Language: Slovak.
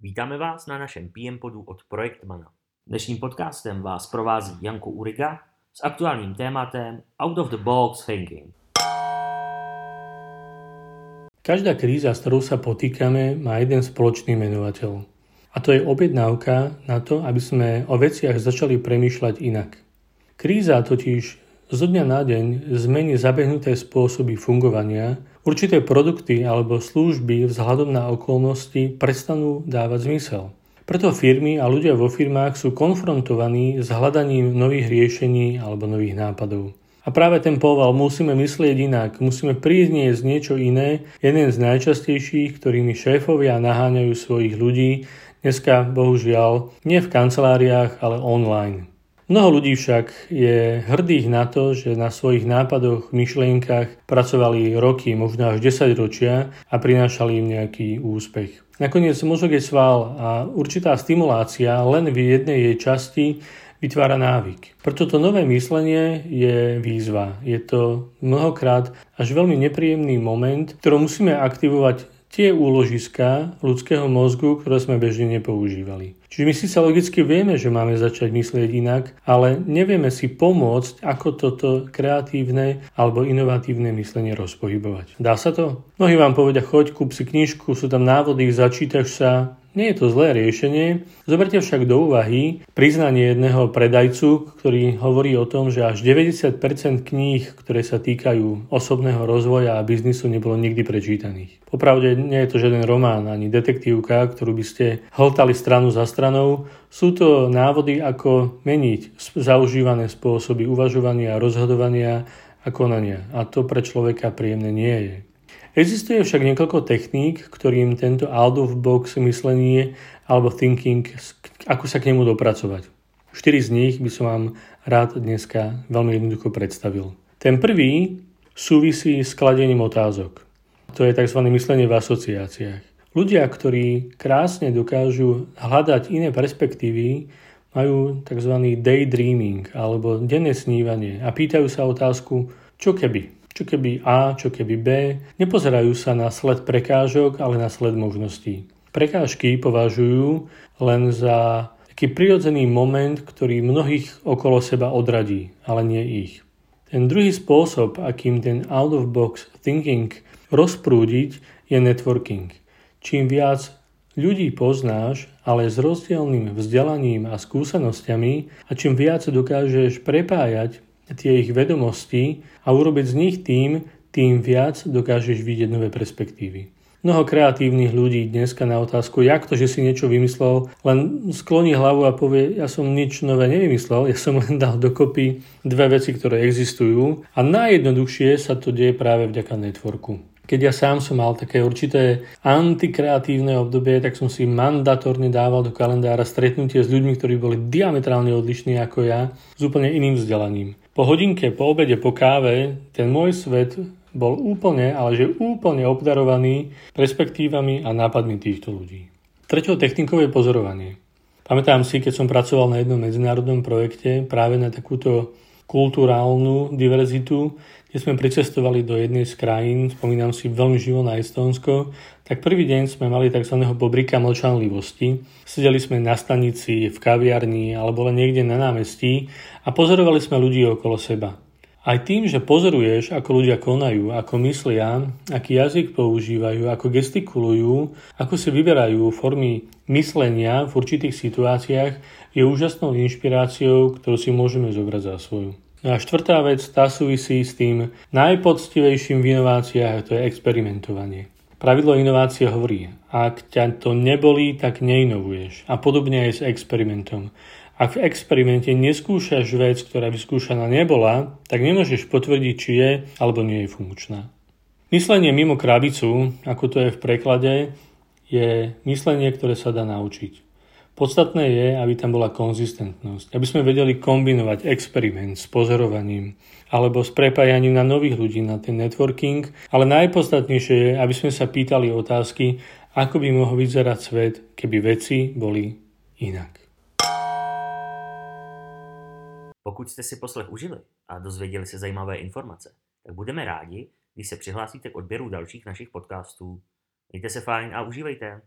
Vítáme vás na našem PM podu od Projektmana. Dnešním podcastem vás provází Janko Uriga s aktuálním tématem Out of the Box Thinking. Každá kríza, s ktorou sa potýkame, má jeden spoločný menovateľ. A to je objednávka na to, aby sme o veciach začali premýšľať inak. Kríza totiž zo dňa na deň zmení zabehnuté spôsoby fungovania, určité produkty alebo služby vzhľadom na okolnosti prestanú dávať zmysel. Preto firmy a ľudia vo firmách sú konfrontovaní s hľadaním nových riešení alebo nových nápadov. A práve ten poval musíme myslieť inak, musíme z niečo iné, jeden z najčastejších, ktorými šéfovia naháňajú svojich ľudí, dneska bohužiaľ nie v kanceláriách, ale online. Mnoho ľudí však je hrdých na to, že na svojich nápadoch, myšlienkach pracovali roky, možno až 10 ročia a prinášali im nejaký úspech. Nakoniec mozog je sval a určitá stimulácia len v jednej jej časti vytvára návyk. Preto to nové myslenie je výzva. Je to mnohokrát až veľmi nepríjemný moment, ktorý musíme aktivovať tie úložiska ľudského mozgu, ktoré sme bežne nepoužívali. Čiže my síce logicky vieme, že máme začať myslieť inak, ale nevieme si pomôcť, ako toto kreatívne alebo inovatívne myslenie rozpohybovať. Dá sa to? Mnohí vám povedia, choď, kúp si knižku, sú tam návody, začítaš sa, nie je to zlé riešenie, zoberte však do úvahy priznanie jedného predajcu, ktorý hovorí o tom, že až 90% kníh, ktoré sa týkajú osobného rozvoja a biznisu, nebolo nikdy prečítaných. Popravde nie je to žiaden román ani detektívka, ktorú by ste hltali stranu za stranou. Sú to návody, ako meniť zaužívané spôsoby uvažovania, rozhodovania a konania. A to pre človeka príjemné nie je. Existuje však niekoľko techník, ktorým tento out of box myslenie alebo thinking, ako sa k nemu dopracovať. Štyri z nich by som vám rád dneska veľmi jednoducho predstavil. Ten prvý súvisí s kladením otázok. To je tzv. myslenie v asociáciách. Ľudia, ktorí krásne dokážu hľadať iné perspektívy, majú tzv. daydreaming alebo denné snívanie a pýtajú sa otázku, čo keby. Čo keby A, čo keby B, nepozerajú sa na sled prekážok, ale na sled možností. Prekážky považujú len za taký prirodzený moment, ktorý mnohých okolo seba odradí, ale nie ich. Ten druhý spôsob, akým ten out-of-box thinking rozprúdiť, je networking. Čím viac ľudí poznáš, ale s rozdielným vzdelaním a skúsenosťami a čím viac dokážeš prepájať tie ich vedomosti a urobiť z nich tým, tým viac dokážeš vidieť nové perspektívy. Mnoho kreatívnych ľudí dneska na otázku, jak to, že si niečo vymyslel, len skloní hlavu a povie, ja som nič nové nevymyslel, ja som len dal dokopy dve veci, ktoré existujú a najjednoduchšie sa to deje práve vďaka networku. Keď ja sám som mal také určité antikreatívne obdobie, tak som si mandatórne dával do kalendára stretnutie s ľuďmi, ktorí boli diametrálne odlišní ako ja, s úplne iným vzdelaním. Po hodinke, po obede, po káve, ten môj svet bol úplne, ale že úplne obdarovaný perspektívami a nápadmi týchto ľudí. Treťou technikou je pozorovanie. Pamätám si, keď som pracoval na jednom medzinárodnom projekte práve na takúto kulturálnu diverzitu, kde sme pricestovali do jednej z krajín, spomínam si veľmi živo na Estónsko, tak prvý deň sme mali tzv. bobrika mlčanlivosti. Sedeli sme na stanici, v kaviarni alebo len niekde na námestí a pozorovali sme ľudí okolo seba. Aj tým, že pozoruješ, ako ľudia konajú, ako myslia, aký jazyk používajú, ako gestikulujú, ako si vyberajú formy myslenia v určitých situáciách, je úžasnou inšpiráciou, ktorú si môžeme zobrať za svoju. No a štvrtá vec, tá súvisí s tým najpoctivejším v inováciách, a to je experimentovanie. Pravidlo inovácie hovorí, ak ťa to nebolí, tak neinovuješ. A podobne aj s experimentom. Ak v experimente neskúšaš vec, ktorá vyskúšaná nebola, tak nemôžeš potvrdiť, či je alebo nie je funkčná. Myslenie mimo krabicu, ako to je v preklade, je myslenie, ktoré sa dá naučiť. Podstatné je, aby tam bola konzistentnosť, aby sme vedeli kombinovať experiment s pozorovaním alebo s prepájaním na nových ľudí, na ten networking, ale najpodstatnejšie je, aby sme sa pýtali otázky, ako by mohol vyzerať svet, keby veci boli inak. Pokud jste si poslech užili a dozvěděli se zajímavé informace, tak budeme rádi, když se přihlásíte k odběru dalších našich podcastů. Mějte se fajn a užívejte.